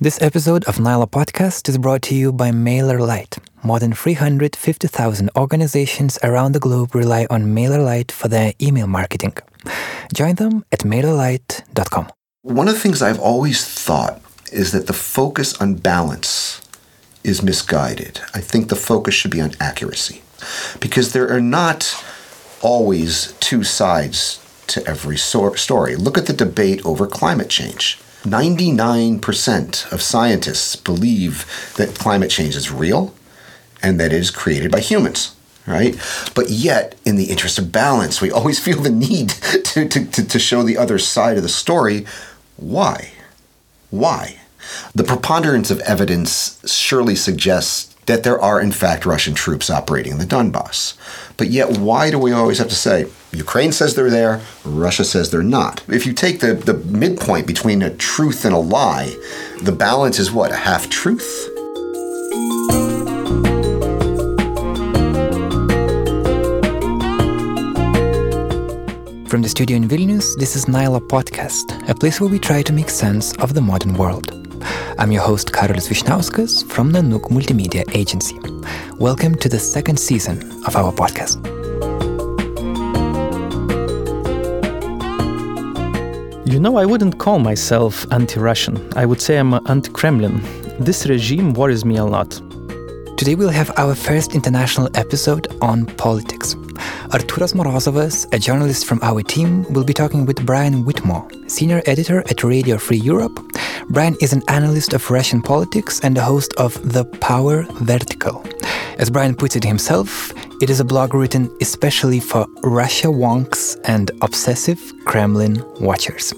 This episode of Nyla Podcast is brought to you by MailerLite. More than 350,000 organizations around the globe rely on MailerLite for their email marketing. Join them at MailerLite.com. One of the things I've always thought is that the focus on balance is misguided. I think the focus should be on accuracy because there are not always two sides to every so- story. Look at the debate over climate change 99% of scientists believe that climate change is real and that it is created by humans right? But yet, in the interest of balance, we always feel the need to, to, to, to, show the other side of the story. Why? Why? The preponderance of evidence surely suggests that there are, in fact, Russian troops operating in the Donbass. But yet, why do we always have to say, Ukraine says they're there, Russia says they're not? If you take the, the midpoint between a truth and a lie, the balance is what? A half truth? From the studio in Vilnius, this is Nyla Podcast, a place where we try to make sense of the modern world. I'm your host, Karolis Vyšniauskas from Nanook Multimedia Agency. Welcome to the second season of our podcast. You know, I wouldn't call myself anti Russian. I would say I'm anti Kremlin. This regime worries me a lot. Today we'll have our first international episode on politics. Arturas Morozovas, a journalist from our team, will be talking with Brian Whitmore, senior editor at Radio Free Europe. Brian is an analyst of Russian politics and a host of The Power Vertical. As Brian puts it himself, it is a blog written especially for Russia wonks and obsessive Kremlin watchers.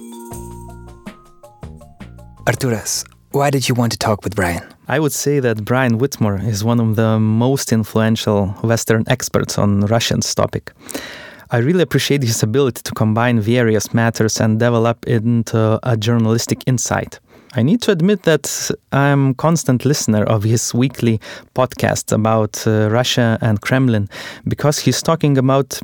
Arturas, why did you want to talk with Brian? I would say that Brian Whitmore is one of the most influential Western experts on Russian's topic. I really appreciate his ability to combine various matters and develop into a journalistic insight. I need to admit that I'm a constant listener of his weekly podcast about uh, Russia and Kremlin because he's talking about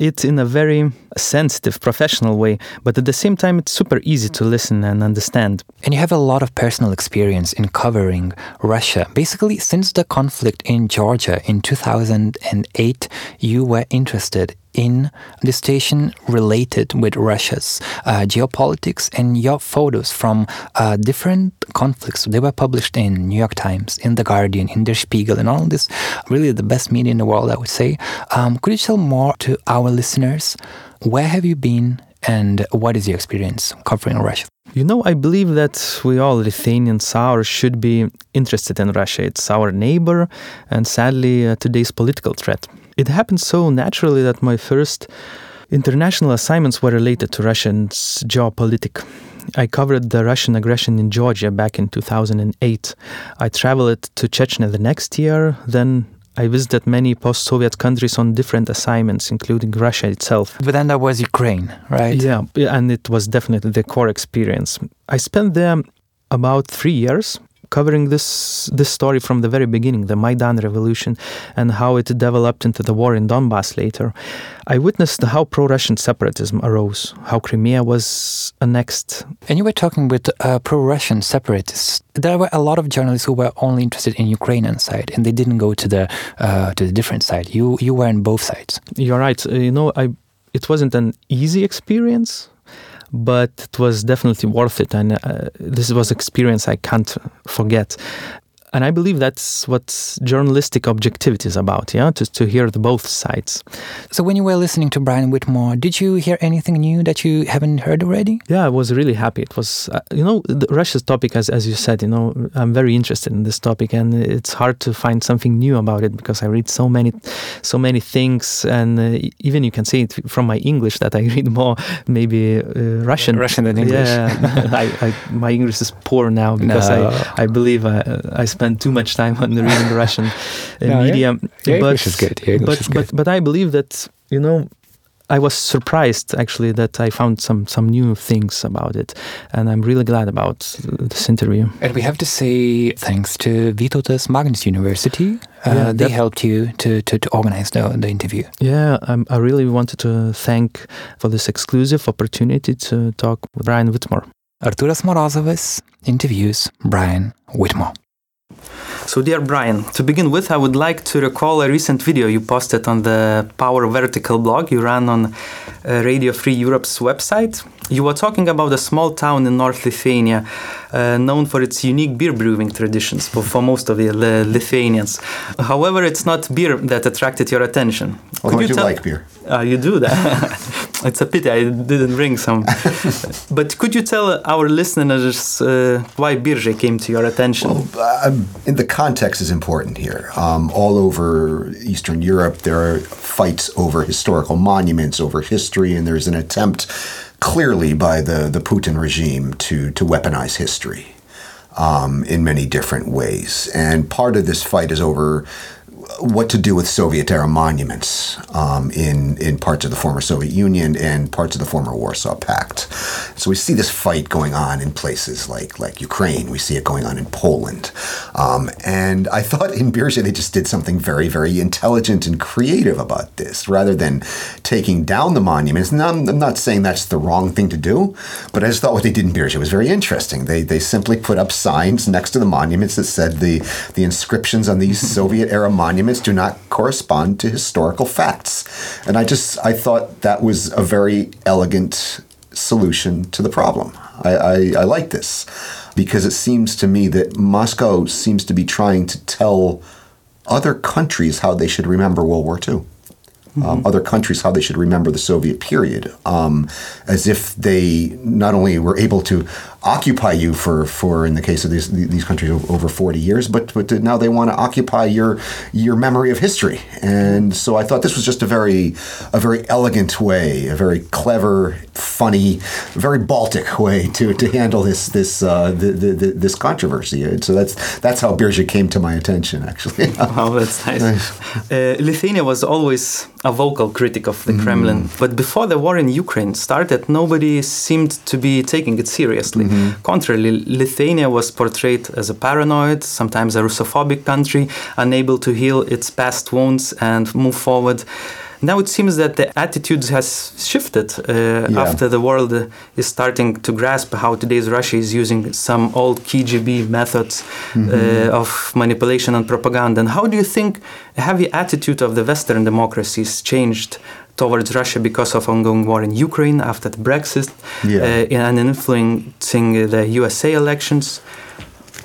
it in a very sensitive, professional way, but at the same time, it's super easy to listen and understand. And you have a lot of personal experience in covering Russia. Basically, since the conflict in Georgia in 2008, you were interested in the station related with Russia's uh, geopolitics and your photos from uh, different conflicts. They were published in New York Times, in The Guardian, in Der Spiegel, and all this. Really, the best media in the world, I would say. Um, could you tell more to our listeners? Where have you been, and what is your experience covering Russia? You know, I believe that we all Lithuanians are should be interested in Russia. It's our neighbor, and sadly, uh, today's political threat. It happened so naturally that my first international assignments were related to Russian's geopolitics. I covered the Russian aggression in Georgia back in 2008. I traveled to Chechnya the next year, then I visited many post Soviet countries on different assignments, including Russia itself. But then there was Ukraine, right? Yeah, and it was definitely the core experience. I spent there about three years covering this this story from the very beginning, the Maidan revolution, and how it developed into the war in Donbass later. I witnessed how pro-Russian separatism arose, how Crimea was annexed. And you were talking with uh, pro-Russian separatists. There were a lot of journalists who were only interested in Ukrainian side, and they didn't go to the uh, to the different side. You you were on both sides. You're right. Uh, you know, I it wasn't an easy experience but it was definitely worth it. And uh, this was experience I can't forget. And I believe that's what journalistic objectivity is about, yeah, to, to hear the both sides. So when you were listening to Brian Whitmore, did you hear anything new that you haven't heard already? Yeah, I was really happy. It was, uh, you know, Russia's topic, as, as you said, you know, I'm very interested in this topic and it's hard to find something new about it because I read so many, so many things. And uh, even you can see it from my English that I read more maybe uh, Russian. Russian than English. Yeah, I, I, my English is poor now because no. I, I believe I, I spent spend too much time on reading Russian uh, no, media. Yeah. But, English is good. Your English but, is good. But, but I believe that, you know, I was surprised actually that I found some some new things about it, and I'm really glad about this interview. And we have to say thanks to Vytautas Magnus University. Uh, yeah, they helped you to, to, to organize the, the interview. Yeah, um, I really wanted to thank for this exclusive opportunity to talk with Brian Whitmore. Arturas Morozovas interviews Brian Whitmore. So, dear Brian, to begin with, I would like to recall a recent video you posted on the Power Vertical blog you ran on uh, Radio Free Europe's website. You were talking about a small town in North Lithuania uh, known for its unique beer brewing traditions for, for most of the Lithuanians. However, it's not beer that attracted your attention. Well, I do like beer. Uh, you do that. it's a pity I didn't bring some. but could you tell our listeners uh, why Biržai came to your attention? Well, um, the context is important here. Um, all over Eastern Europe, there are fights over historical monuments, over history, and there's an attempt clearly by the, the Putin regime to, to weaponize history um, in many different ways. And part of this fight is over what to do with Soviet era monuments um, in in parts of the former Soviet Union and parts of the former Warsaw Pact. So we see this fight going on in places like like Ukraine. We see it going on in Poland, um, and I thought in Biržai they just did something very very intelligent and creative about this, rather than taking down the monuments. And I'm, I'm not saying that's the wrong thing to do, but I just thought what they did in Biržai was very interesting. They they simply put up signs next to the monuments that said the the inscriptions on these Soviet era monuments monuments do not correspond to historical facts. And I just I thought that was a very elegant solution to the problem. I, I, I like this because it seems to me that Moscow seems to be trying to tell other countries how they should remember World War II mm-hmm. um, other countries how they should remember the Soviet period, um, as if they not only were able to occupy you for, for in the case of these these countries over 40 years, but but now they want to occupy your your memory of history. And so I thought this was just a very a very elegant way, a very clever, funny, very Baltic way to, to handle this this uh, the, the, the, this controversy. And so that's that's how Biržai came to my attention, actually. oh, that's nice. Uh, Lithuania was always a vocal critic of the mm. Kremlin. But before the war in Ukraine started, nobody seemed to be taking it seriously. Mm-hmm. Contrarily, Lithuania was portrayed as a paranoid, sometimes a Russophobic country, unable to heal its past wounds and move forward. Now it seems that the attitude has shifted uh, yeah. after the world is starting to grasp how today's Russia is using some old KGB methods mm-hmm. uh, of manipulation and propaganda. And how do you think have the attitude of the Western democracies changed towards Russia because of ongoing war in Ukraine after the Brexit yeah. uh, and influencing the USA elections?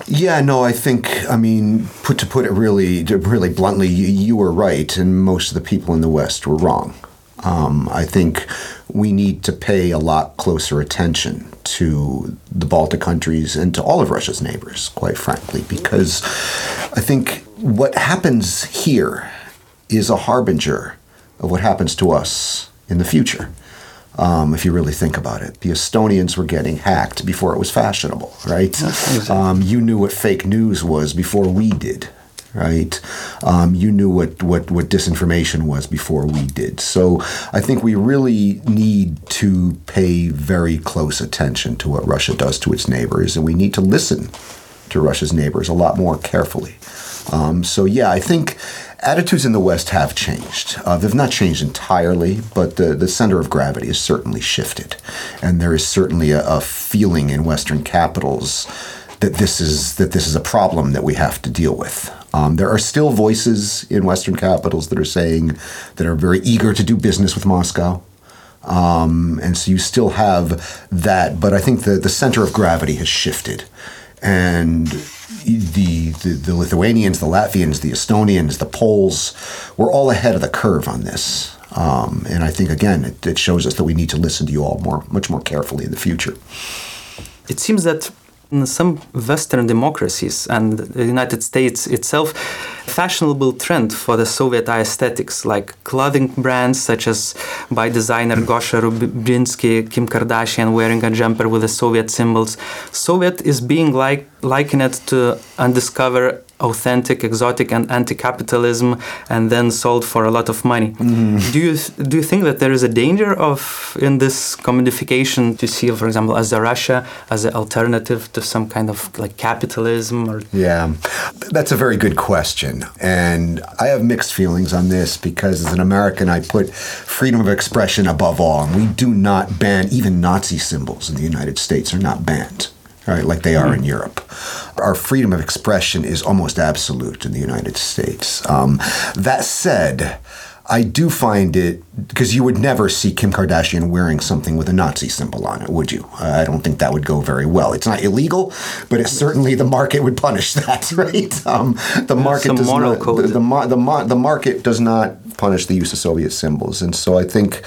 Yeah, no, I think I mean, put to put it really, really bluntly, you, you were right, and most of the people in the West were wrong. Um, I think we need to pay a lot closer attention to the Baltic countries and to all of Russia's neighbors, quite frankly, because I think what happens here is a harbinger of what happens to us in the future um, if you really think about it. The Estonians were getting hacked before it was fashionable, right? Um, you knew what fake news was before we did, right? Um, you knew what, what, what disinformation was before we did. So I think we really need to pay very close attention to what Russia does to its neighbors, and we need to listen to Russia's neighbors a lot more carefully. Um, so yeah, I think attitudes in the West have changed. Uh, they've not changed entirely, but the, the center of gravity has certainly shifted. And there is certainly a, a feeling in Western capitals that this is that this is a problem that we have to deal with. Um, there are still voices in Western capitals that are saying that are very eager to do business with Moscow. Um, and so you still have that, but I think the, the center of gravity has shifted. And the, the, the Lithuanians, the Latvians, the Estonians, the Poles were all ahead of the curve on this. Um, and I think again, it, it shows us that we need to listen to you all more, much more carefully in the future. It seems that in some Western democracies and the United States itself, fashionable trend for the Soviet aesthetics, like clothing brands such as by designer Gosha Rubchinskiy, Kim Kardashian wearing a jumper with the Soviet symbols. Soviet is being like likened to undiscovered authentic, exotic, and anti-capitalism, and then sold for a lot of money. Mm. Do you do you think that there is a danger of in this commodification to see, for example, as a Russia as an alternative to some kind of like capitalism? Or yeah, that's a very good question, and I have mixed feelings on this because as an American, I put freedom of expression above all, and we do not ban even Nazi symbols in the United States are not banned right, like they are in Europe. Our freedom of expression is almost absolute in the United States. Um, that said, I do find it because you would never see Kim Kardashian wearing something with a Nazi symbol on it, would you? I don't think that would go very well. It's not illegal, but it's certainly the market would punish that, right? Um, the market does not. The, the, the, the market does not punish the use of Soviet symbols, and so I think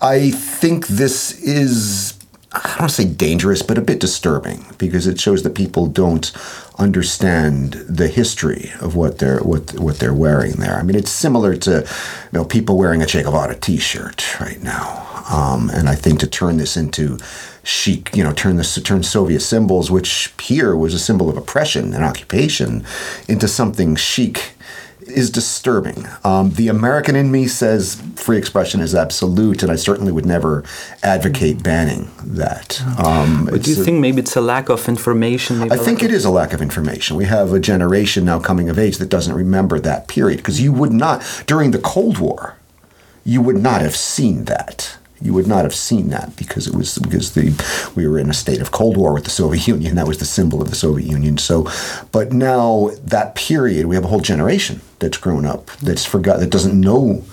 I think this is I don't say dangerous, but a bit disturbing because it shows that people don't understand the history of what they're what what they're wearing there. I mean, it's similar to you know people wearing a Che Guevara T-shirt right now, um, and I think to turn this into chic, you know, turn this turn Soviet symbols, which here was a symbol of oppression and occupation, into something chic is disturbing. Um, the American in me says free expression is absolute, and I certainly would never advocate banning that. Um, but do you a, think maybe it's a lack of information? I think it is a lack of information. We have a generation now coming of age that doesn't remember that period because you would not, during the Cold War, you would not have seen that you would not have seen that because it was because the we were in a state of Cold War with the Soviet Union. That was the symbol of the Soviet Union. So, but now that period, we have a whole generation that's grown up that's forgot that doesn't know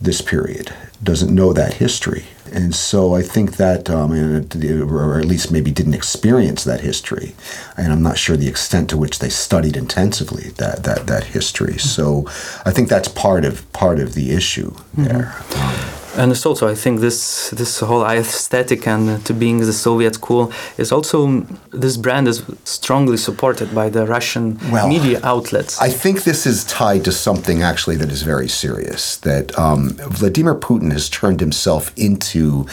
this period, doesn't know that history. And so I think that, um, or at least maybe didn't experience that history, and I'm not sure the extent to which they studied intensively that that that history. So I think that's part of part of the issue there. Mm-hmm. Um, and it's also I think this this whole aesthetic and to being the Soviet cool is also this brand is strongly supported by the Russian well, media outlets. I think this is tied to something actually that is very serious. That um, Vladimir Putin has turned himself into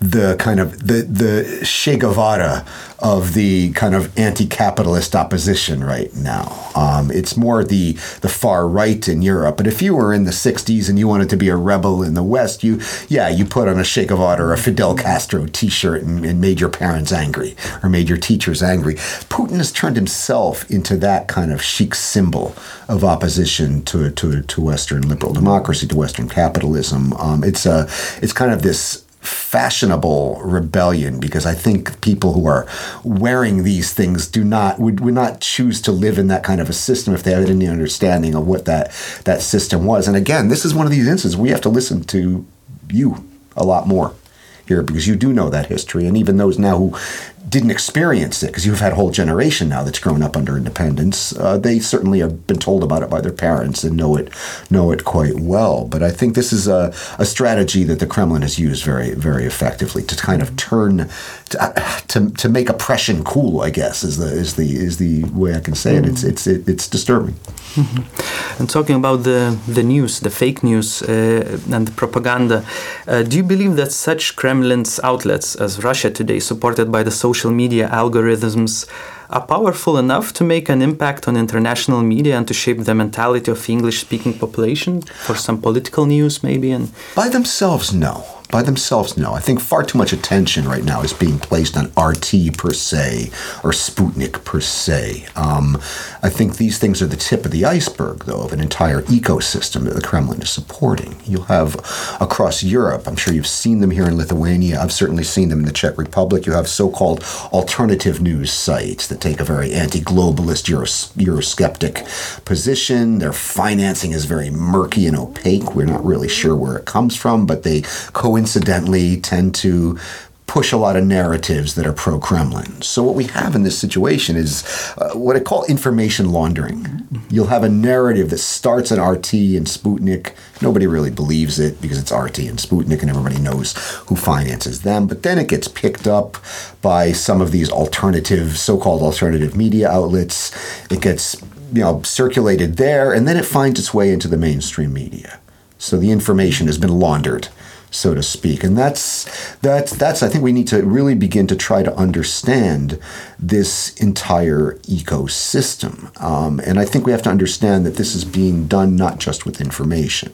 the kind of the the Che Guevara of the kind of anti-capitalist opposition right now. Um, it's more the the far right in Europe. But if you were in the '60s and you wanted to be a rebel in the West, you yeah you put on a Che Guevara or a Fidel Castro T-shirt and, and made your parents angry or made your teachers angry. Putin has turned himself into that kind of chic symbol of opposition to to, to Western liberal democracy, to Western capitalism. Um, it's a it's kind of this fashionable rebellion because I think people who are wearing these things do not would, would not choose to live in that kind of a system if they had any understanding of what that that system was. And again, this is one of these instances we have to listen to you a lot more here because you do know that history and even those now who didn't experience it because you've had a whole generation now that's grown up under independence. Uh, they certainly have been told about it by their parents and know it know it quite well. But I think this is a, a strategy that the Kremlin has used very very effectively to kind of turn to, uh, to, to make oppression cool. I guess is the is the is the way I can say it. It's it's it's disturbing. Mm-hmm. And talking about the the news, the fake news uh, and the propaganda, uh, do you believe that such Kremlin's outlets as Russia Today, supported by the social social media algorithms are powerful enough to make an impact on international media and to shape the mentality of English speaking population for some political news maybe and by themselves no by themselves, no. I think far too much attention right now is being placed on RT per se or Sputnik per se. Um, I think these things are the tip of the iceberg, though, of an entire ecosystem that the Kremlin is supporting. You'll have across Europe, I'm sure you've seen them here in Lithuania, I've certainly seen them in the Czech Republic. You have so called alternative news sites that take a very anti globalist, Euros- Eurosceptic position. Their financing is very murky and opaque. We're not really sure where it comes from, but they coincide coincidentally tend to push a lot of narratives that are pro Kremlin. So, what we have in this situation is uh, what I call information laundering. You'll have a narrative that starts at RT and Sputnik. Nobody really believes it because it's RT and Sputnik and everybody knows who finances them. But then it gets picked up by some of these alternative, so called alternative media outlets. It gets you know, circulated there, and then it finds its way into the mainstream media. So the information has been laundered so to speak. And that's that's that's I think we need to really begin to try to understand this entire ecosystem. Um, and I think we have to understand that this is being done not just with information.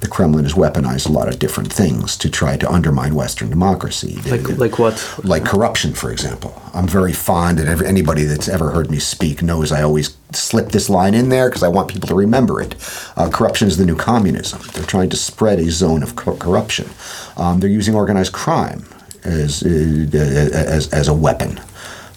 The Kremlin has weaponized a lot of different things to try to undermine Western democracy. Like like what? Like corruption, for example. I'm very fond, and anybody that's ever heard me speak knows I always slip this line in there because I want people to remember it. Uh, corruption is the new communism. They're trying to spread a zone of co- corruption. Um, they're using organized crime as, uh, as, as a weapon.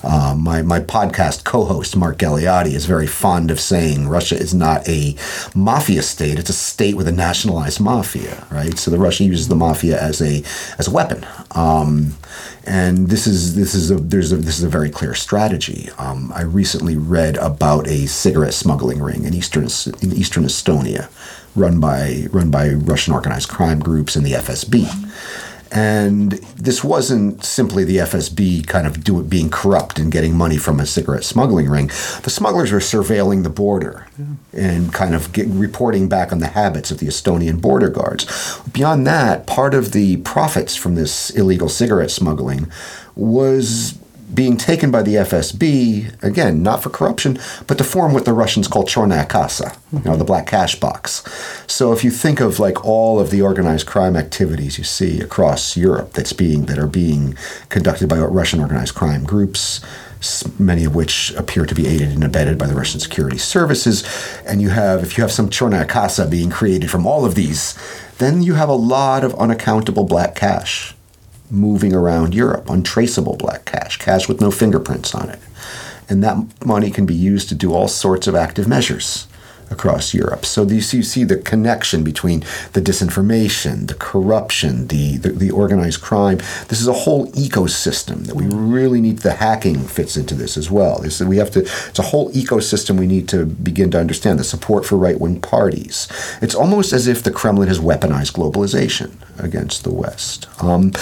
Uh, my, my podcast co host, Mark Galeotti, is very fond of saying Russia is not a mafia state, it's a state with a nationalized mafia, right? So the Russia uses the mafia as a, as a weapon. Um, and this is this is a there's a this is a very clear strategy. Um, I recently read about a cigarette smuggling ring in eastern in eastern Estonia, run by run by Russian organized crime groups and the FSB. And this wasn't simply the FSB kind of do, being corrupt and getting money from a cigarette smuggling ring. The smugglers were surveilling the border yeah. and kind of get, reporting back on the habits of the Estonian border guards. Beyond that, part of the profits from this illegal cigarette smuggling was being taken by the FSB, again, not for corruption, but to form what the Russians call chornaya kassa, you know, the black cash box. So if you think of like all of the organized crime activities you see across Europe that's being that are being conducted by Russian organized crime groups, many of which appear to be aided and abetted by the Russian security services, and you have if you have some chornaya kassa being created from all of these, then you have a lot of unaccountable black cash moving around Europe, untraceable black cash, cash with no fingerprints on it. And that money can be used to do all sorts of active measures across Europe. So these, you see the connection between the disinformation, the corruption, the, the, the, organized crime. This is a whole ecosystem that we really need. The hacking fits into this as well. This, we have to. It's a whole ecosystem we need to begin to understand. The support for right wing parties. It's almost as if the Kremlin has weaponized globalization against the West. Um,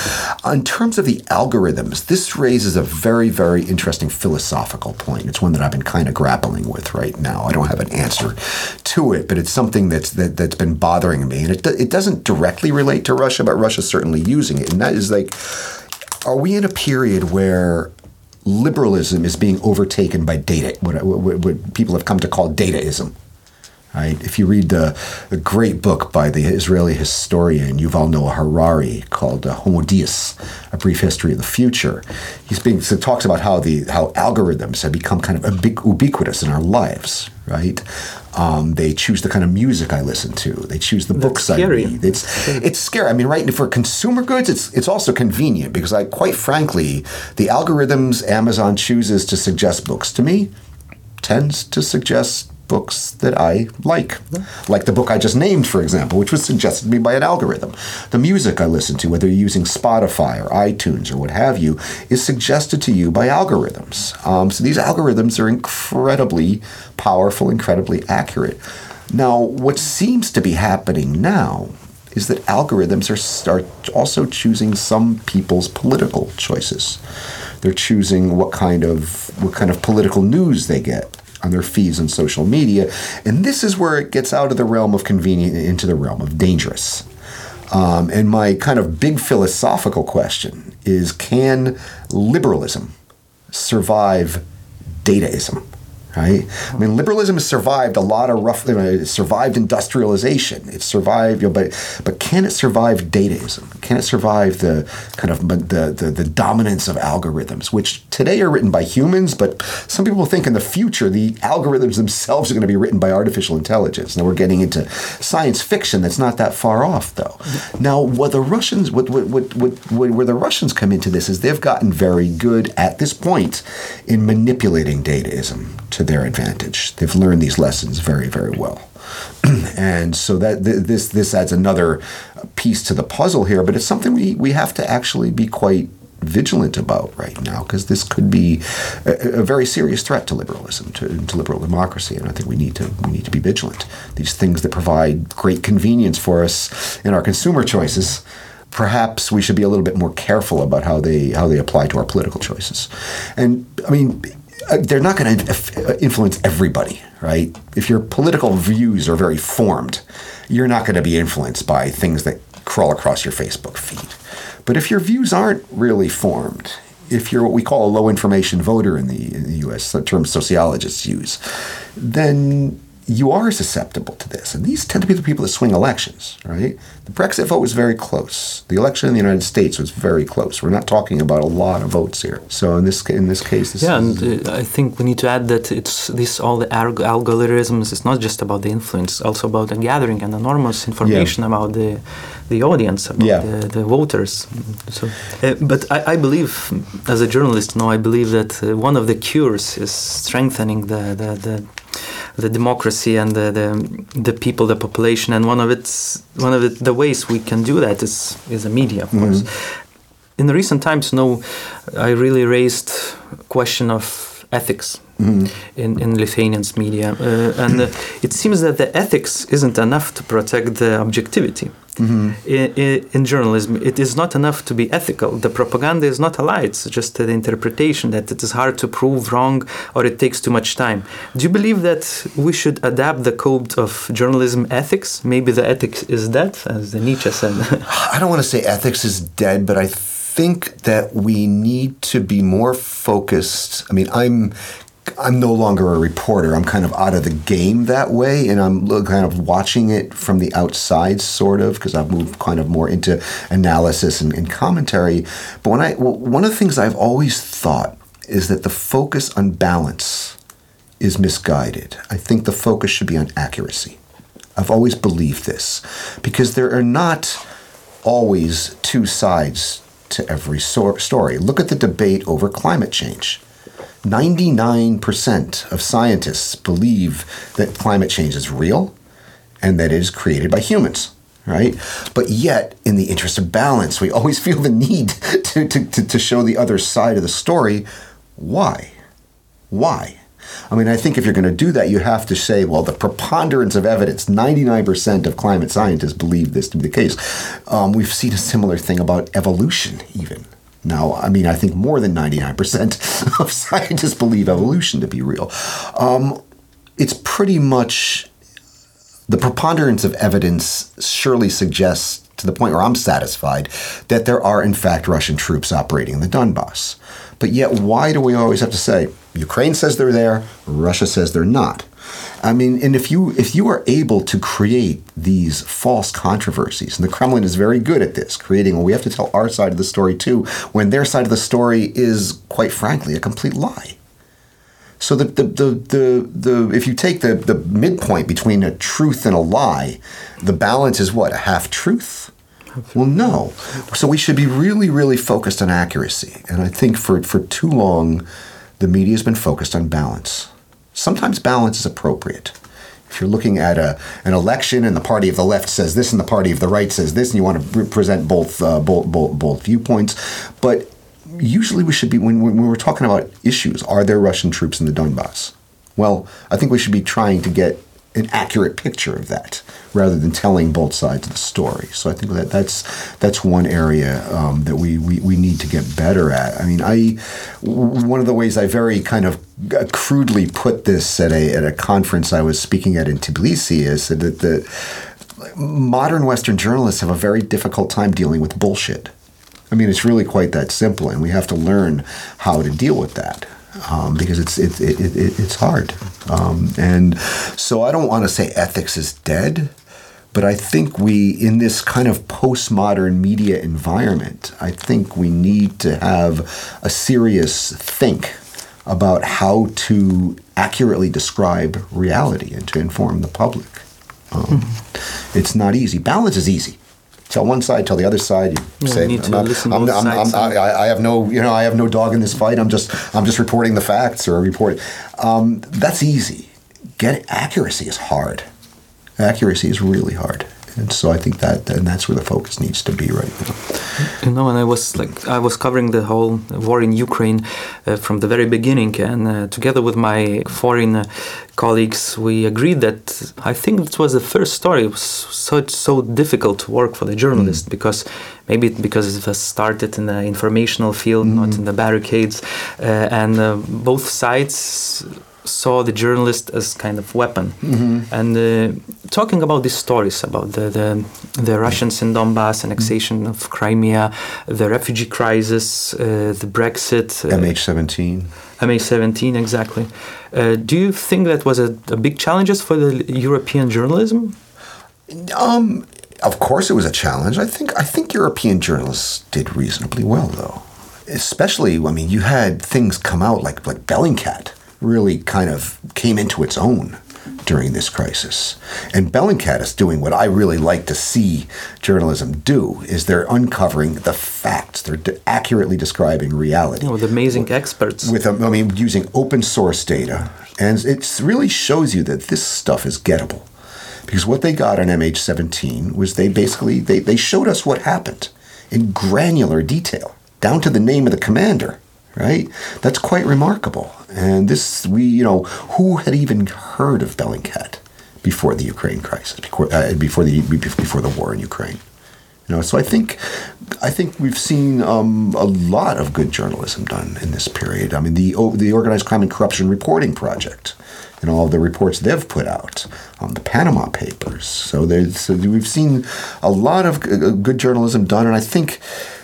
in terms of the algorithms, this raises a very, very interesting philosophical point. It's one that I've been kind of grappling with right now. I don't have an answer to it, but it's something that's that, that's been bothering me, and it it doesn't directly relate to Russia, but Russia's certainly using it, and that is like, are we in a period where liberalism is being overtaken by data, what, what, what people have come to call dataism? Right? If you read the, the, great book by the Israeli historian Yuval Noah Harari called uh, Homo Deus, A Brief History of the Future, he being, so talks about how the how algorithms have become kind of ubiquitous in our lives, right? Um, they choose the kind of music I listen to. They choose the books scary. I read. It's it's scary. I mean, right for consumer goods, it's it's also convenient because I quite frankly, the algorithms Amazon chooses to suggest books to me tends to suggest books that I like. Like the book I just named, for example, which was suggested to me by an algorithm. The music I listen to, whether you're using Spotify or iTunes or what have you, is suggested to you by algorithms. Um, so these algorithms are incredibly powerful, incredibly accurate. Now, what seems to be happening now is that algorithms are start also choosing some people's political choices. They're choosing what kind of what kind of political news they get on their feeds on social media. And this is where it gets out of the realm of convenient into the realm of dangerous. Um, and my kind of big philosophical question is can liberalism survive dataism? Right? I mean, liberalism has survived a lot of rough, you know, survived industrialization. It survived, you know, but but can it survive dataism? Can it survive the kind of the, the the dominance of algorithms, which today are written by humans, but some people think in the future the algorithms themselves are going to be written by artificial intelligence. Now we're getting into science fiction that's not that far off, though. Now, what the Russians, what what what, what where the Russians come into this is they've gotten very good at this point in manipulating dataism to their advantage. They've learned these lessons very, very well. and so that th- this this adds another piece to the puzzle here, but it's something we, we have to actually be quite vigilant about right now because this could be a, a, very serious threat to liberalism, to, to, liberal democracy, and I think we need to we need to be vigilant. These things that provide great convenience for us in our consumer choices. Perhaps we should be a little bit more careful about how they how they apply to our political choices. And I mean, Uh, they're not going to uh, influence everybody, right? If your political views are very formed, you're not going to be influenced by things that crawl across your Facebook feed. But if your views aren't really formed, if you're what we call a low information voter in the, in the US, the term sociologists use, then you are susceptible to this. And these tend to be the people that swing elections, right? The Brexit vote was very close. The election in the United States was very close. We're not talking about a lot of votes here. So in this in this case, this yeah, and uh, I think we need to add that it's this all the algorithms. It's not just about the influence; it's also about the gathering and enormous information yeah. about the the audience, about yeah. the, the, voters. So, uh, but I, I, believe, as a journalist, now I believe that uh, one of the cures is strengthening the the, the the democracy and the, the, the people, the population, and one of its one of the ways we can do that is is the media, of mm-hmm. course. In the recent times, no, I really raised question of ethics mm-hmm. in, in Lithuanians media, uh, and uh, it seems that the ethics isn't enough to protect the objectivity. Mm-hmm. In, in, journalism, it is not enough to be ethical. The propaganda is not a lie, it's just the interpretation that it is hard to prove wrong or it takes too much time. Do you believe that we should adapt the code of journalism ethics? Maybe the ethics is dead, as Nietzsche said. I don't want to say ethics is dead, but I think that we need to be more focused. I mean, I'm I'm no longer a reporter. I'm kind of out of the game that way, and I'm kind of watching it from the outside, sort of, because I've moved kind of more into analysis and, and commentary. But when I, well, one of the things I've always thought is that the focus on balance is misguided. I think the focus should be on accuracy. I've always believed this because there are not always two sides to every so- story. Look at the debate over climate change 99% of scientists believe that climate change is real and that it is created by humans right? But yet, in the interest of balance, we always feel the need to, to, to, show the other side of the story. Why? Why? I mean, I think if you're going to do that, you have to say, well, the preponderance of evidence, 99% of climate scientists believe this to be the case. Um, we've seen a similar thing about evolution, even. Now, I mean, I think more than 99% of scientists believe evolution to be real. Um, it's pretty much the preponderance of evidence surely suggests, to the point where I'm satisfied, that there are, in fact, Russian troops operating in the Donbass. But yet, why do we always have to say, Ukraine says they're there, Russia says they're not? I mean, and if you if you are able to create these false controversies, and the Kremlin is very good at this, creating, well, we have to tell our side of the story too, when their side of the story is, quite frankly, a complete lie. So the the the the, the if you take the, the midpoint between a truth and a lie, the balance is what? A half truth? Well, no. So we should be really, really focused on accuracy. And I think for, for too long, the media has been focused on balance sometimes balance is appropriate. If you're looking at a, an election and the party of the left says this and the party of the right says this, and you want to present both, uh, both, both, both viewpoints, but usually we should be when, when we're talking about issues are there russian troops in the donbass well i think we should be trying to get an accurate picture of that rather than telling both sides of the story. So I think that that's that's one area um, that we, we we need to get better at. I mean, I one of the ways I very kind of crudely put this at a at a conference I was speaking at in Tbilisi is that the modern Western journalists have a very difficult time dealing with bullshit. I mean, it's really quite that simple, and we have to learn how to deal with that um, because it's it, it, it, it's hard. Um, and so I don't want to say ethics is dead, but I think we, in this kind of postmodern media environment, I think we need to have a serious think about how to accurately describe reality and to inform the public. Um, mm-hmm. It's not easy. Balance is easy tell one side, tell the other side. You yeah, say, I'm not, I'm, I'm, i have no, you know, I have no dog in this fight. I'm just, I'm just reporting the facts or reporting. Um, that's easy. Get accuracy is hard. Accuracy is really hard. And so I think that, and that's where the focus needs to be right now. You know, and I was like, I was covering the whole war in Ukraine uh, from the very beginning, and uh, together with my foreign uh, colleagues, we agreed that I think it was the first story. It was so so difficult to work for the journalist mm. because maybe because it was started in the informational field, mm. not in the barricades, uh, and uh, both sides saw the journalist as kind of weapon. Mm-hmm. And uh, talking about these stories about the, the, the Russians in Donbass, annexation mm-hmm. of Crimea, the refugee crisis, uh, the Brexit, uh, MH17. MH17, exactly. Uh, do you think that was a, a big challenges for the European journalism? Um, of course, it was a challenge. I think I think European journalists did reasonably well, though. Especially, I mean, you had things come out like like Bellingcat really kind of came into its own during this crisis. And Bellingcat is doing what I really like to see journalism do is they're uncovering the facts. They're accurately describing reality. with amazing experts. With um, I mean using open source data. And it really shows you that this stuff is gettable. Because what they got on MH17 was they basically they, they showed us what happened in granular detail, down to the name of the commander, right? That's quite remarkable. And this we you know, who had even heard of Bellingcat before the Ukraine crisis, before, uh, before the before the war in Ukraine? You know, so I think I think we've seen um, a lot of good journalism done in this period. I mean, the the Organized Crime and Corruption Reporting Project and all the reports they've put out on the Panama Papers. So, so we've seen a lot of good journalism done, and I think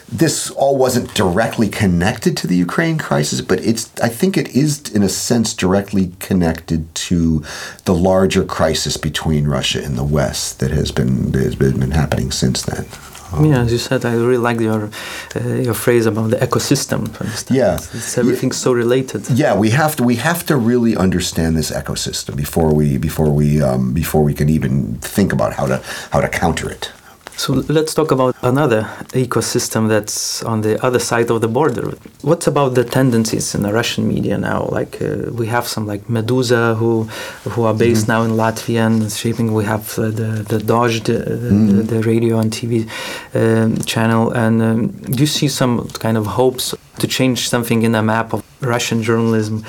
this all wasn't directly connected to the Ukraine crisis, but it's I think it is in a sense directly connected to the larger crisis between Russia and the West that has been has been happening since then. Um, yeah, as you said, I really like your uh, your phrase about the ecosystem. Yeah, it's, it's everything's yeah. so related. Yeah, we have to we have to really understand this ecosystem before we before we um, before we can even think about how to how to counter it. So let's talk about another ecosystem that's on the other side of the border. What's about the tendencies in the Russian media now? Like uh, we have some like Meduza who who are based mm-hmm. now in Latvia and shaping. We have uh, the the Dozhd, the, mm-hmm. the, the, radio and TV um, channel. And um, do you see some kind of hopes to change something in the map of Russian journalism?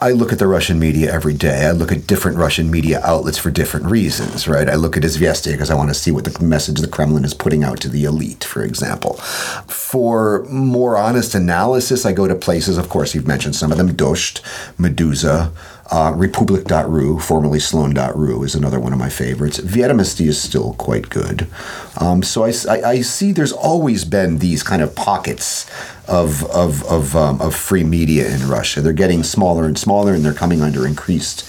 I look at the Russian media every day. I look at different Russian media outlets for different reasons, right? I look at Izvestia because I want to see what the message the Kremlin is putting out to the elite, for example. For more honest analysis, I go to places, of course, you've mentioned some of them, Dozhd, Meduza, uh, Republic.ru, formerly Slon.ru, is another one of my favorites. Vedomosti is still quite good. Um, so I, I, I, see there's always been these kind of pockets of, of, of, um, of free media in Russia. They're getting smaller and smaller, and they're coming under increased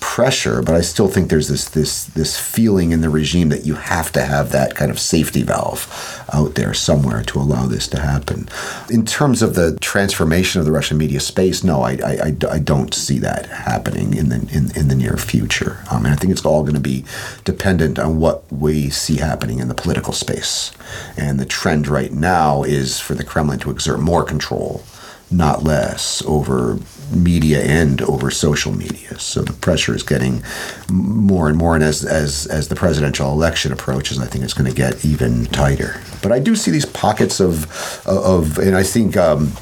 pressure, but I still think there's this this this feeling in the regime that you have to have that kind of safety valve out there somewhere to allow this to happen. In terms of the transformation of the Russian media space, no, I I, I, I don't see that happening in the in, in the near future. Um, and I think it's all going to be dependent on what we see happening in the political space. And the trend right now is for the Kremlin to exert more control not less, over media and over social media. So the pressure is getting more and more, and as as as the presidential election approaches, I think it's going to get even tighter. But I do see these pockets of of, and I think. Um,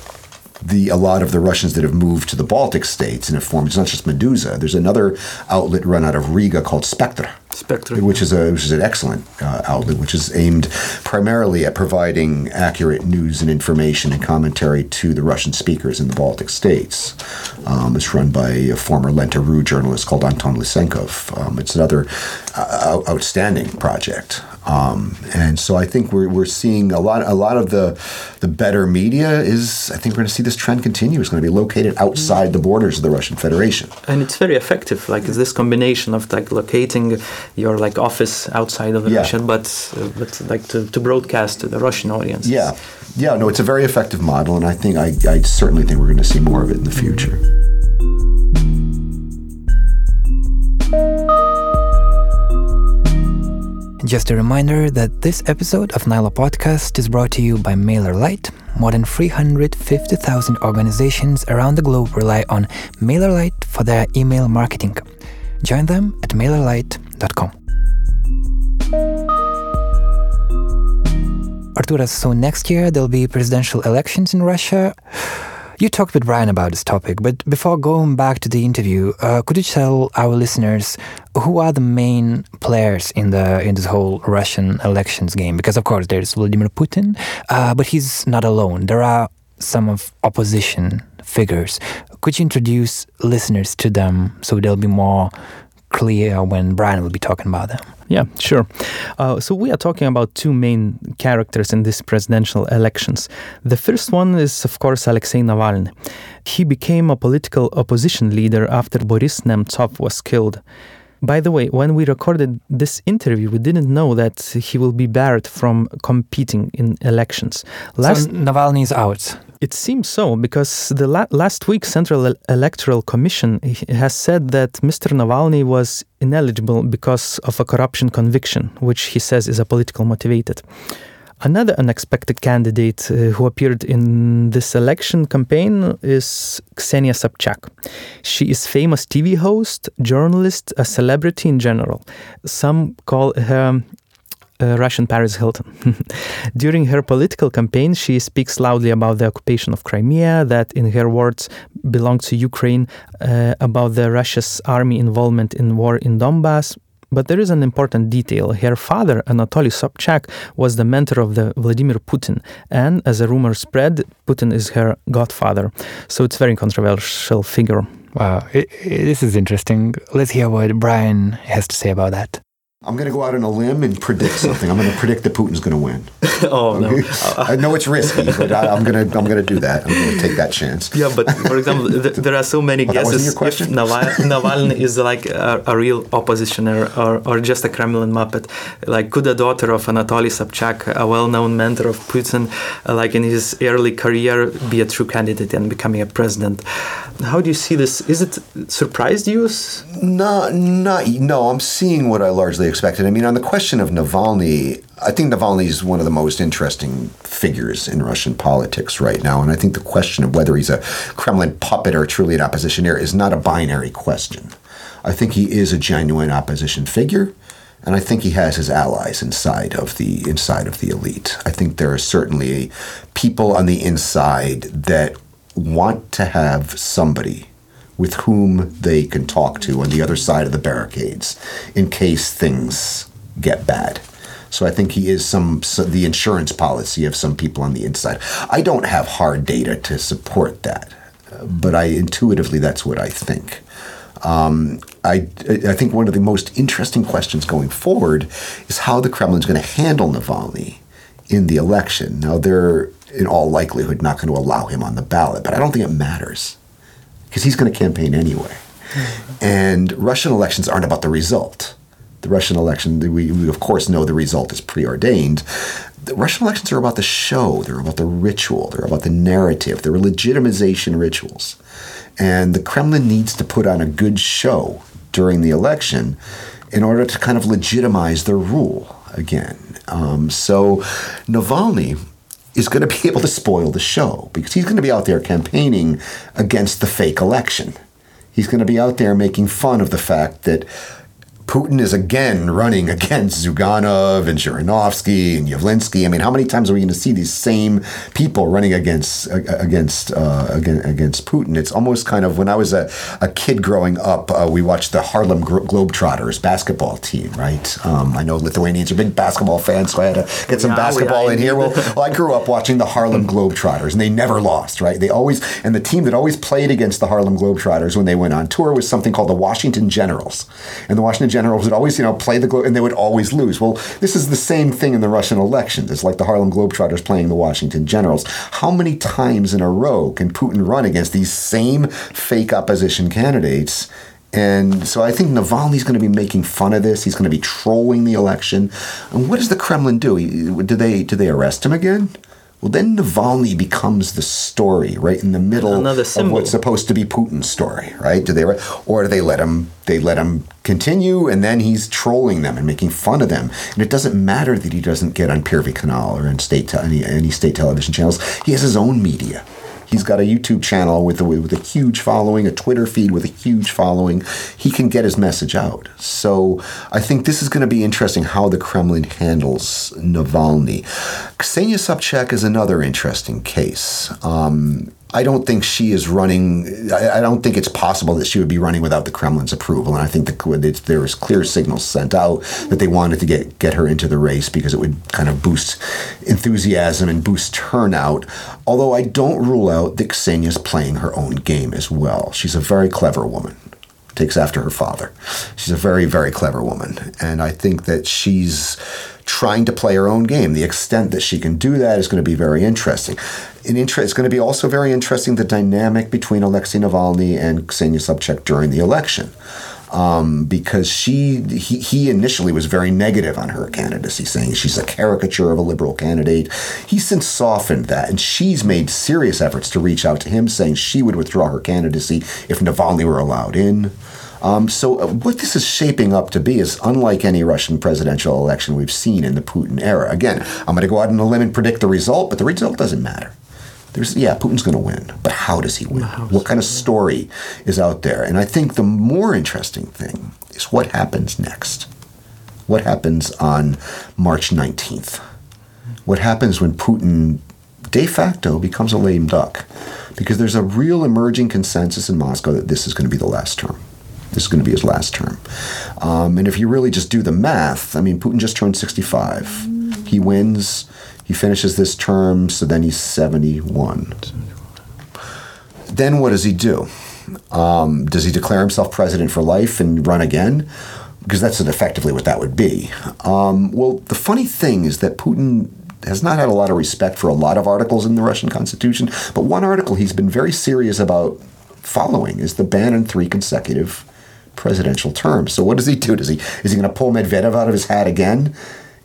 the a lot of the Russians that have moved to the Baltic states and have formed. It's not just Meduza. There's another outlet run out of Riga called Spektra, Spectrum. which is a which is an excellent uh, outlet, which is aimed primarily at providing accurate news and information and commentary to the Russian speakers in the Baltic states. Um, it's run by a former Lenta.ru journalist called Anton Lysenkov. Um, it's another uh, outstanding project. Um, and so I think we're, we're seeing a lot a lot of the the better media is I think we're going to see this trend continue. It's going to be located outside the borders of the Russian Federation. And it's very effective. Like it's this combination of like locating your like office outside of yeah. Russia, but uh, but like to, to broadcast to the Russian audience. Yeah, yeah. No, it's a very effective model, and I think I, I certainly think we're going to see more of it in the future. Just a reminder that this episode of Nyla Podcast is brought to you by MailerLite. More than 350,000 organizations around the globe rely on MailerLite for their email marketing. Join them at mailerlite.com. Arturas, so next year there'll be presidential elections in Russia. You talked with Brian about this topic, but before going back to the interview, uh, could you tell our listeners who are the main players in the in this whole Russian elections game? Because of course there's Vladimir Putin, uh, but he's not alone. There are some of opposition figures. Could you introduce listeners to them so they'll be more clear when Brian will be talking about them? Yeah, sure. Uh, so we are talking about two main characters in these presidential elections. The first one is, of course, Alexei Navalny. He became a political opposition leader after Boris Nemtsov was killed. By the way, when we recorded this interview, we didn't know that he will be barred from competing in elections. Last so Navalny is out. It seems so because the la- last week Central Electoral Commission has said that Mr. Navalny was ineligible because of a corruption conviction, which he says is a political motivated. Another unexpected candidate uh, who appeared in this election campaign is Ksenia Sobchak. She is famous TV host, journalist, a celebrity in general. Some call her uh, Russian Paris Hilton. During her political campaign, she speaks loudly about the occupation of Crimea, that, in her words, belonged to Ukraine, uh, about the Russia's army involvement in war in Donbass, but there is an important detail. Her father, Anatoly Sobchak, was the mentor of the Vladimir Putin, and as a rumor spread, Putin is her godfather. So it's very controversial figure. Wow, it, it, this is interesting. Let's hear what Brian has to say about that. I'm going to go out on a limb and predict something. I'm going to predict that Putin's going to win. oh no! I know it's risky, but I, am going to I'm going to do that. I'm going to take that chance. Yeah, but for example, th- there are so many well, guesses. That wasn't your question? If Navalny is like a, a, real oppositioner or, or just a Kremlin muppet, like could a daughter of Anatoly Sobchak, a well-known mentor of Putin, uh, like in his early career, be a true candidate and becoming a president? How do you see this? Is it surprised you? No, not no. I'm seeing what I largely expected. I mean, on the question of Navalny, I think Navalny is one of the most interesting figures in Russian politics right now. And I think the question of whether he's a Kremlin puppet or truly an oppositioneer is not a binary question. I think he is a genuine opposition figure. And I think he has his allies inside of the inside of the elite. I think there are certainly people on the inside that want to have somebody with whom they can talk to on the other side of the barricades in case things get bad. So I think he is some, the insurance policy of some people on the inside. I don't have hard data to support that, but I intuitively that's what I think. Um, I, I think one of the most interesting questions going forward is how the Kremlin is going to handle Navalny in the election. Now they're in all likelihood not going to allow him on the ballot, but I don't think it matters because he's going to campaign anyway. And Russian elections aren't about the result. The Russian election, we, we of course know the result is preordained. The Russian elections are about the show, they're about the ritual, they're about the narrative, they're legitimization rituals. And the Kremlin needs to put on a good show during the election in order to kind of legitimize their rule again. Um, so Navalny is going to be able to spoil the show because he's going to be out there campaigning against the fake election. He's going to be out there making fun of the fact that Putin is again running against Zyuganov and Zhirinovsky and Yavlinsky. I mean, how many times are we going to see these same people running against against uh, against Putin? It's almost kind of when I was a, a kid growing up, uh, we watched the Harlem Globetrotters basketball team, right? Um, I know Lithuanians are big basketball fans, so I had to get some yeah, basketball yeah, in here. Well, well, I grew up watching the Harlem Globetrotters, and they never lost, right? They always and the team that always played against the Harlem Globetrotters when they went on tour was something called the Washington Generals, and the Washington generals would always, you know, play the globe and they would always lose. Well, this is the same thing in the Russian elections. It's like the Harlem Globetrotters playing the Washington Generals. How many times in a row can Putin run against these same fake opposition candidates? And so I think Navalny's going to be making fun of this. He's going to be trolling the election. And what does the Kremlin do? Do they do they arrest him again? Well, then Navalny becomes the story right in the middle of what's supposed to be Putin's story, right? Do they or do they let him? They let him continue, and then he's trolling them and making fun of them. And it doesn't matter that he doesn't get on Pervyi Kanal or on state te- any any state television channels. He has his own media, He's got a YouTube channel with a, with a huge following, a Twitter feed with a huge following. He can get his message out. So I think this is going to be interesting how the Kremlin handles Navalny. Ksenia Sobchak is another interesting case. Um, I don't think she is running. I, I, don't think it's possible that she would be running without the Kremlin's approval. And I think the, there was clear signals sent out that they wanted to get get her into the race because it would kind of boost enthusiasm and boost turnout. Although I don't rule out that Ksenia's playing her own game as well. She's a very clever woman takes after her father. She's a very, very clever woman. And I think that she's trying to play her own game. The extent that she can do that is going to be very interesting. Inter- it's going to be also very interesting the dynamic between Alexei Navalny and Ksenia Sobchak during the election. Um, because she he, he initially was very negative on her candidacy, saying she's a caricature of a liberal candidate. He's since softened that, and she's made serious efforts to reach out to him, saying she would withdraw her candidacy if Navalny were allowed in. Um, so, uh, what this is shaping up to be is unlike any Russian presidential election we've seen in the Putin era. Again, I'm going to go out on a limb and predict the result, but the result doesn't matter. There's, yeah, Putin's going to win, but how does he win? What kind of story is out there? And I think the more interesting thing is what happens next. What happens on March 19th? What happens when Putin de facto becomes a lame duck? Because there's a real emerging consensus in Moscow that this is going to be the last term. This is going to be his last term. Um, and if you really just do the math, I mean, Putin just turned 65. He wins, he finishes this term, so then he's 71. Then what does he do? Um, does he declare himself president for life and run again? Because that's effectively what that would be. Um, well, the funny thing is that Putin has not had a lot of respect for a lot of articles in the Russian constitution, but one article he's been very serious about following is the ban on three consecutive presidential terms. So what does he do? Does he is he going to pull Medvedev out of his hat again,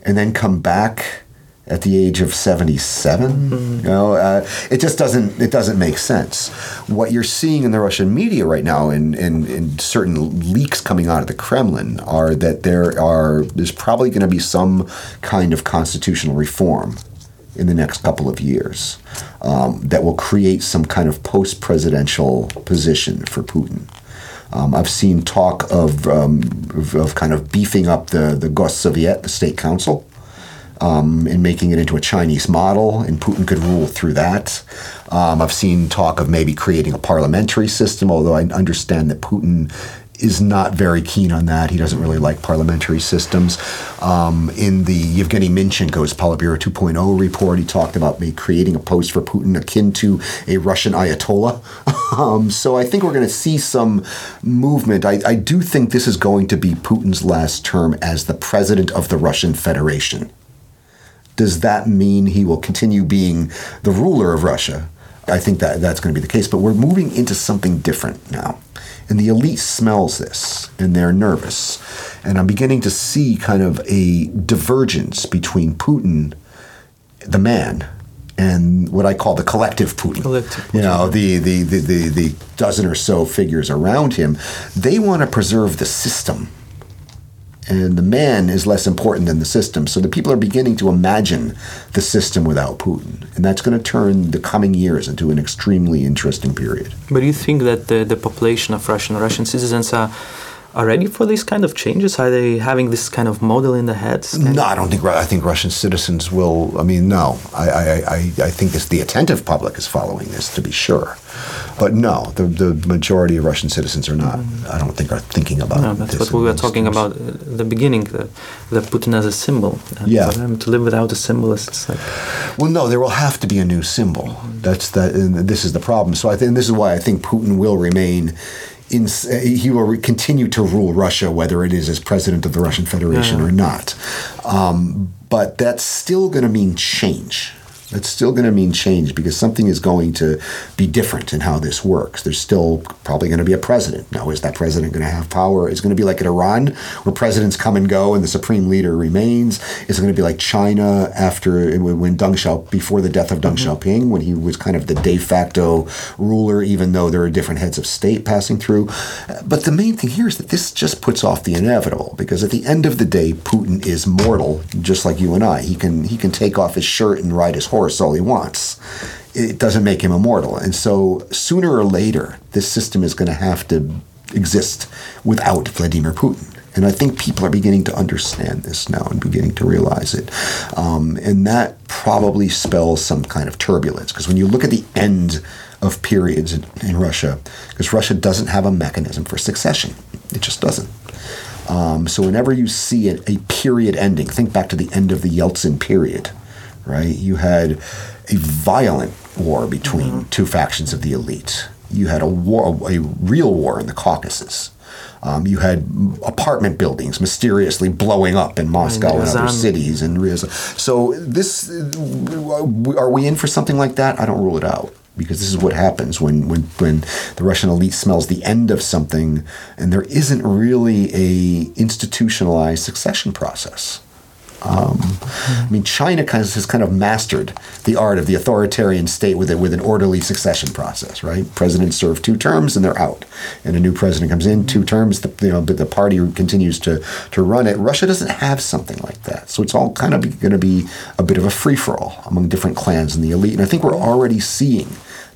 and then come back at the age of 77? Mm-hmm. You know, uh, it just doesn't it doesn't make sense. What you're seeing in the Russian media right now, and in, in, in, certain leaks coming out of the Kremlin, are that there are there's probably going to be some kind of constitutional reform in the next couple of years um, that will create some kind of post presidential position for Putin. Um, I've seen talk of, um, of, of kind of beefing up the the Gossovet, the state council, um, and making it into a Chinese model, and Putin could rule through that. Um, I've seen talk of maybe creating a parliamentary system, although I understand that Putin is not very keen on that. He doesn't really like parliamentary systems. Um, in the Yevgeny Minchenko's Politburo 2.0 report, he talked about me creating a post for Putin akin to a Russian Ayatollah. um, so I think we're going to see some movement. I, I do think this is going to be Putin's last term as the president of the Russian Federation. Does that mean he will continue being the ruler of Russia? I think that that's going to be the case. But we're moving into something different now. And the elite smells this and they're nervous. And I'm beginning to see kind of a divergence between Putin, the man, and what I call the collective Putin. Collective Putin. You know, the, the, the, the, the dozen or so figures around him. They want to preserve the system and the man is less important than the system. So the people are beginning to imagine the system without Putin, and that's going to turn the coming years into an extremely interesting period. But do you think that the, the population of Russian Russian citizens are are ready for these kind of changes? Are they having this kind of model in their heads? No, I don't think. I think Russian citizens will. I mean, no. I I, I, I think this, the attentive public is following this to be sure, but no, the the majority of Russian citizens are not. Mm-hmm. I don't think are thinking about. No, that's what we were talking about at the beginning. The, the Putin as a symbol. And yeah. For them to live without a symbol is like. Well, no, there will have to be a new symbol. Mm-hmm. That's that. this is the problem. So I think this is why I think Putin will remain in, he will continue to rule Russia, whether it is as president of the Russian Federation yeah. or not. Um, but that's still going to mean change. It's still going to mean change because something is going to be different in how this works. There's still probably going to be a president. Now, is that president going to have power? Is it going to be like in Iran, where presidents come and go and the supreme leader remains? Is it going to be like China after when Deng Xiaoping, before the death of Deng mm-hmm. Xiaoping, when he was kind of the de facto ruler, even though there are different heads of state passing through? But the main thing here is that this just puts off the inevitable because at the end of the day, Putin is mortal, just like you and I. He can he can take off his shirt and ride his horse horse all he wants. It doesn't make him immortal. And so sooner or later, this system is going to have to exist without Vladimir Putin. And I think people are beginning to understand this now and beginning to realize it. Um, and that probably spells some kind of turbulence. Because when you look at the end of periods in, in Russia because Russia doesn't have a mechanism for succession. It just doesn't. Um, so whenever you see a, a period ending, think back to the end of the Yeltsin period, right? You had a violent war between mm-hmm. two factions of the elite. You had a war, a real war in the Caucasus. Um, you had apartment buildings mysteriously blowing up in Moscow and other cities. And so this, are we in for something like that? I don't rule it out because this is what happens when, when, when the Russian elite smells the end of something and there isn't really a institutionalized succession process. Um, I mean, China kind of has kind of mastered the art of the authoritarian state with it with an orderly succession process, right? Presidents serve two terms and they're out, and a new president comes in, two terms, the, you know, but the party continues to to run it. Russia doesn't have something like that, so it's all kind of going to be a bit of a free for all among different clans and the elite. And I think we're already seeing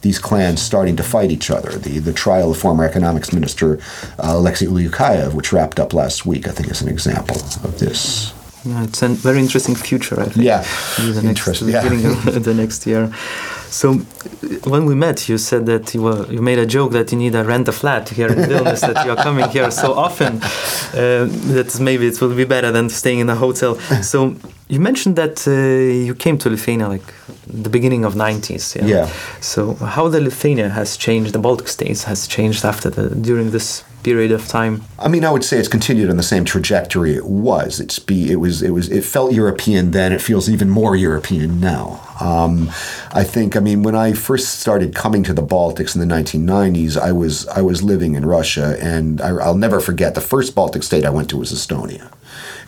these clans starting to fight each other. The the trial of former economics minister uh, Alexei Ulyukayev, which wrapped up last week, I think is an example of this. Yeah, it's a very interesting future, I think. Yeah, the next, yeah. beginning of the next year. So, when we met, you said that you, were, you made a joke that you need a rent a flat here in Vilnius, that you are coming here so often uh, that maybe it will be better than staying in a hotel. So, you mentioned that uh, you came to Lithuania like the beginning of 90s. Yeah? yeah. So, how the Lithuania has changed, the Baltic states has changed after the during this period of time? I mean, I would say it's continued on the same trajectory it was. It's be it was it was it felt European then. It feels even more European now. Um, I think. I mean, when I first started coming to the Baltics in the 1990s, I was I was living in Russia, and I, I'll never forget the first Baltic state I went to was Estonia.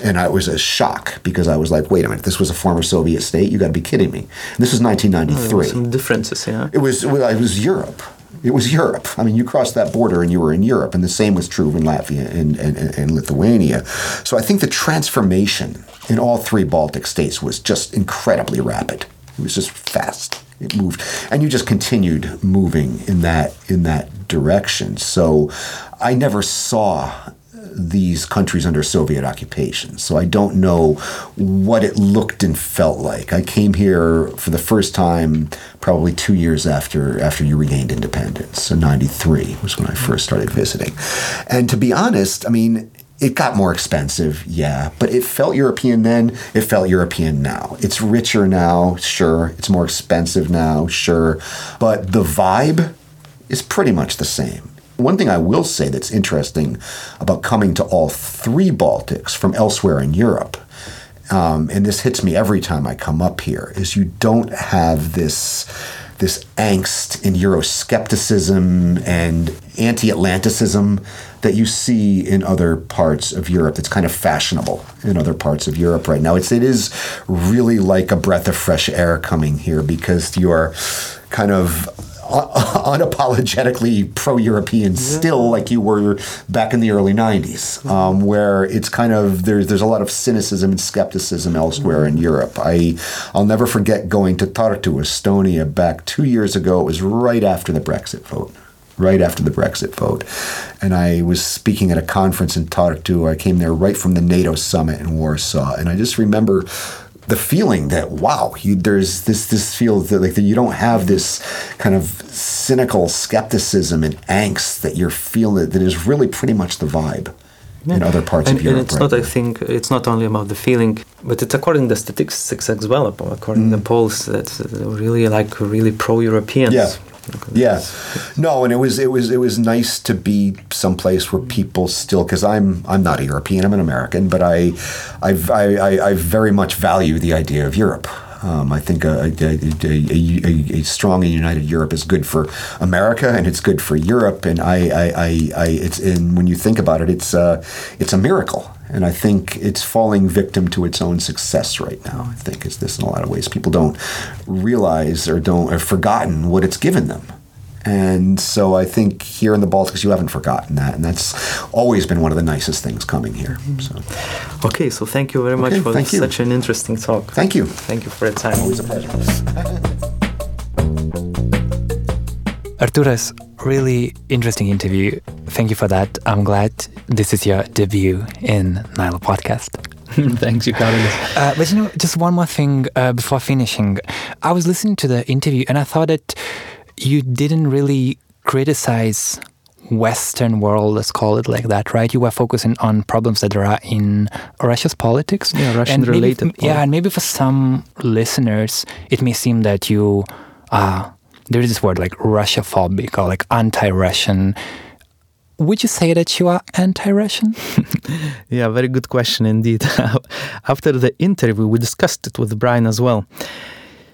And I was a shock because I was like, wait a minute, this was a former Soviet state? You got to be kidding me. And this was 1993. Oh, some differences, yeah. It was, it was Europe. It was Europe. I mean, you crossed that border and you were in Europe, and the same was true in Latvia and, and, and Lithuania. So I think the transformation in all three Baltic states was just incredibly rapid. It was just fast. It moved, and you just continued moving in that in that direction. So I never saw these countries under Soviet occupation. So I don't know what it looked and felt like. I came here for the first time probably two years after after you regained independence. So '93 was when I first started visiting. And to be honest, I mean, it got more expensive, yeah, but it felt European then. It felt European now. It's richer now, sure. It's more expensive now, sure. But the vibe is pretty much the same. One thing I will say that's interesting about coming to all three Baltics from elsewhere in Europe, um, and this hits me every time I come up here, is you don't have this this angst and Euroscepticism and anti-Atlanticism that you see in other parts of Europe. That's kind of fashionable in other parts of Europe right now. It's it is really like a breath of fresh air coming here because you're kind of Uh, unapologetically pro-European yeah. still like you were back in the early 90s mm-hmm. um, where it's kind of there's there's a lot of cynicism and skepticism elsewhere in mm-hmm. Europe I I'll never forget going to Tartu Estonia back 2 years ago it was right after the Brexit vote right after the Brexit vote. And I was speaking at a conference in Tartu. I came there right from the NATO summit in Warsaw. And I just remember the feeling that wow, you, there's this this feel that like that you don't have this kind of cynical skepticism and angst that you're feeling that is really pretty much the vibe. Yeah. in other parts and, of Europe. And it's right not, now. I think, it's not only about the feeling, but it's according to the statistics as well, according mm. to the polls, that's really like really pro-Europeans. Yeah. Yeah, no, and it was it was it was nice to be someplace where people still because I'm I'm not a European, I'm an American, but I I've, I, I I very much value the idea of Europe. Um, I think a, a, a, a, strong and united Europe is good for America and it's good for Europe. And I, I, I, I it's and when you think about it, it's uh, it's a miracle. And I think it's falling victim to its own success right now. I think is this in a lot of ways. People don't realize or don't have forgotten what it's given them. And so I think here in the Baltics, you haven't forgotten that. And that's always been one of the nicest things coming here. Mm-hmm. So. Okay, so thank you very much okay, for such an interesting talk. Thank you. Thank you for your time. Always a pleasure. Arturas, really interesting interview. Thank you for that. I'm glad this is your debut in Nilo Podcast. Thanks, you. Uh, but you know, just one more thing uh, before finishing. I was listening to the interview and I thought that you didn't really criticize Western world, let's call it like that, right? You were focusing on problems that are in Russia's politics. Yeah, Russian related. Maybe, yeah, and maybe for some listeners, it may seem that you, uh, there is this word like Russophobic or like anti Russian. Would you say that you are anti Russian? yeah, very good question indeed. After the interview, we discussed it with Brian as well.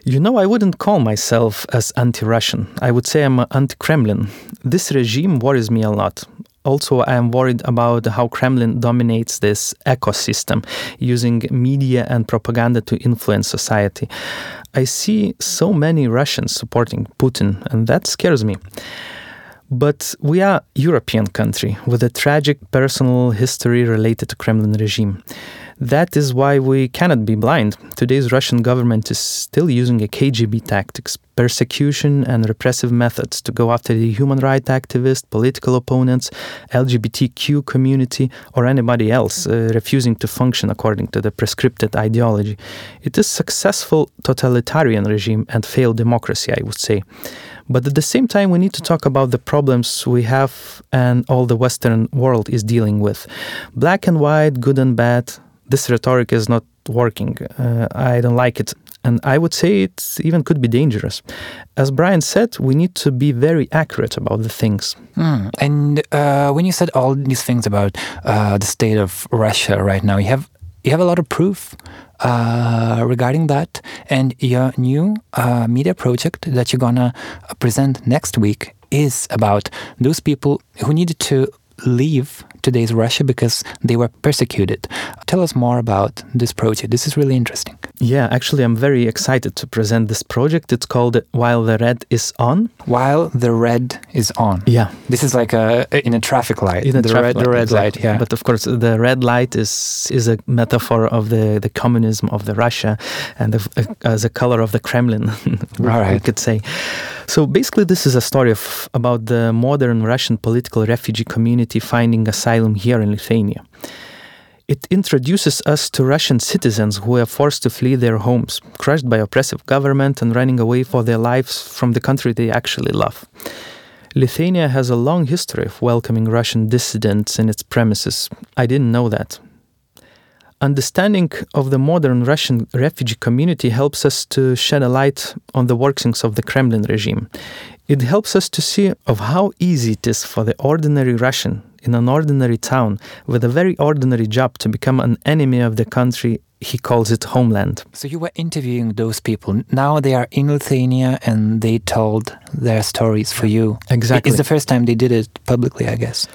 You know, I wouldn't call myself as anti-Russian. I would say I'm anti-Kremlin. This regime worries me a lot. Also, I am worried about how Kremlin dominates this ecosystem, using media and propaganda to influence society. I see so many Russians supporting Putin, and that scares me. But we are European country with a tragic personal history related to Kremlin regime. That is why we cannot be blind. Today's Russian government is still using a KGB tactics, persecution and repressive methods to go after the human rights activists, political opponents, LGBTQ community, or anybody else uh, refusing to function according to the prescripted ideology. It is successful totalitarian regime and failed democracy, I would say. But at the same time, we need to talk about the problems we have and all the Western world is dealing with. Black and white, good and bad, this rhetoric is not working. Uh, I don't like it. And I would say it even could be dangerous. As Brian said, we need to be very accurate about the things. Mm. And uh, when you said all these things about uh, the state of Russia right now, you have you have a lot of proof uh, regarding that. And your new uh, media project that you're gonna present next week is about those people who needed to leave today's Russia because they were persecuted. Tell us more about this project. This is really interesting. Yeah, actually, I'm very excited to present this project. It's called While the Red is On. While the Red is On. Yeah. This is like a in a traffic light. In a the traffic red, light, the red exactly. light. Yeah. But of course, the red light is is a metaphor of the, the communism of the Russia, and the, uh, as a color of the Kremlin. we, right. we could say. So basically, this is a story of about the modern Russian political refugee community finding asylum here in Lithuania. It introduces us to Russian citizens who are forced to flee their homes, crushed by oppressive government and running away for their lives from the country they actually love. Lithuania has a long history of welcoming Russian dissidents in its premises. I didn't know that. Understanding of the modern Russian refugee community helps us to shed a light on the workings of the Kremlin regime. It helps us to see of how easy it is for the ordinary Russian in an ordinary town with a very ordinary job to become an enemy of the country he calls it homeland. So you were interviewing those people. Now they are in Lithuania and they told their stories for you. Exactly. It's the first time they did it publicly, I guess.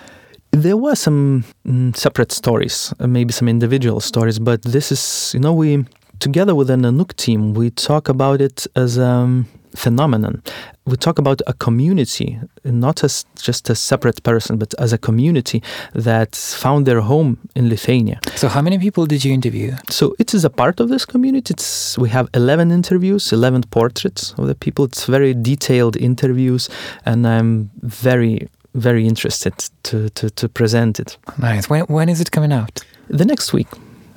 There were some mm, separate stories, uh, maybe some individual stories, but this is, you know, we together with the Nanook team, we talk about it as a um, phenomenon. We talk about a community, not as just a separate person, but as a community that found their home in Lithuania. So how many people did you interview? So it is a part of this community. It's, we have 11 interviews, 11 portraits of the people. It's very detailed interviews, and I'm very very interested to, to, to present it. Nice. When, when is it coming out? The next week.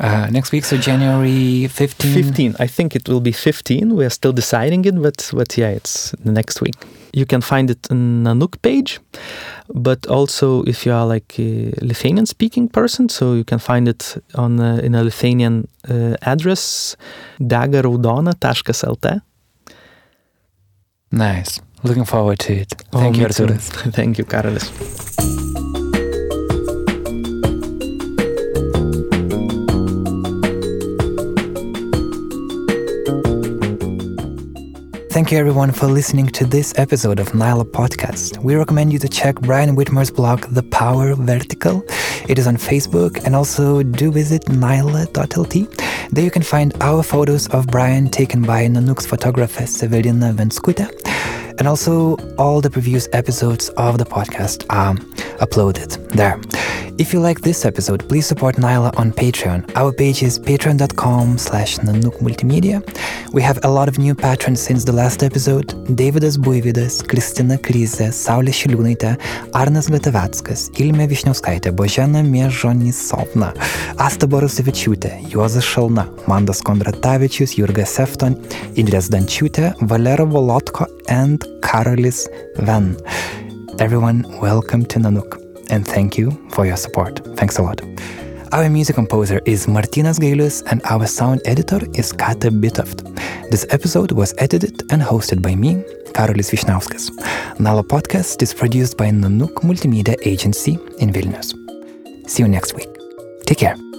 Uh, next week, so January 15? 15. I think it will be 15. We are still deciding it, but, but yeah, it's the next week. You can find it on Nanook page, but also if you are like a Lithuanian speaking person, so you can find it on uh, in a Lithuanian uh, address dagaraudona.lt. Nice. Looking forward to it. Oh, Thank you, me Thank you, Karolis. Thank you everyone for listening to this episode of Nyla Podcast. We recommend you to check Brian Whitmore's blog, The Power Vertical. It is on Facebook and also do visit nyla.lt. There you can find our photos of Brian taken by Nanook's photographer Severina Venskute. And also all the previous episodes of the podcast are uploaded there. If you like this episode, please support Nyla on Patreon. Our page is patreon.com slash Nanook Multimedia. We have a lot of new patrons since the last episode. Davidas Buivydas, Kristina Kryze, Saulė Šiliūnaitė, Arnas Gataveckas, Ilmė Višniauskaitė, Božena Miežonisovna, Asta Borosevičiūtė, Juozas Šalna, Mandas Kondratavičius, Jurga Sefton, Indrės Dančiūtė, Valera Volotko and Karolis Van. Everyone, welcome to Nanook, and thank you for your support. Thanks a lot. Our music composer is Martinas Gailius, and our sound editor is Kata Bitoft. This episode was edited and hosted by me, Karolis Vyšniauskas. Nalo podcast is produced by Nanook Multimedia Agency in Vilnius. See you next week. Take care.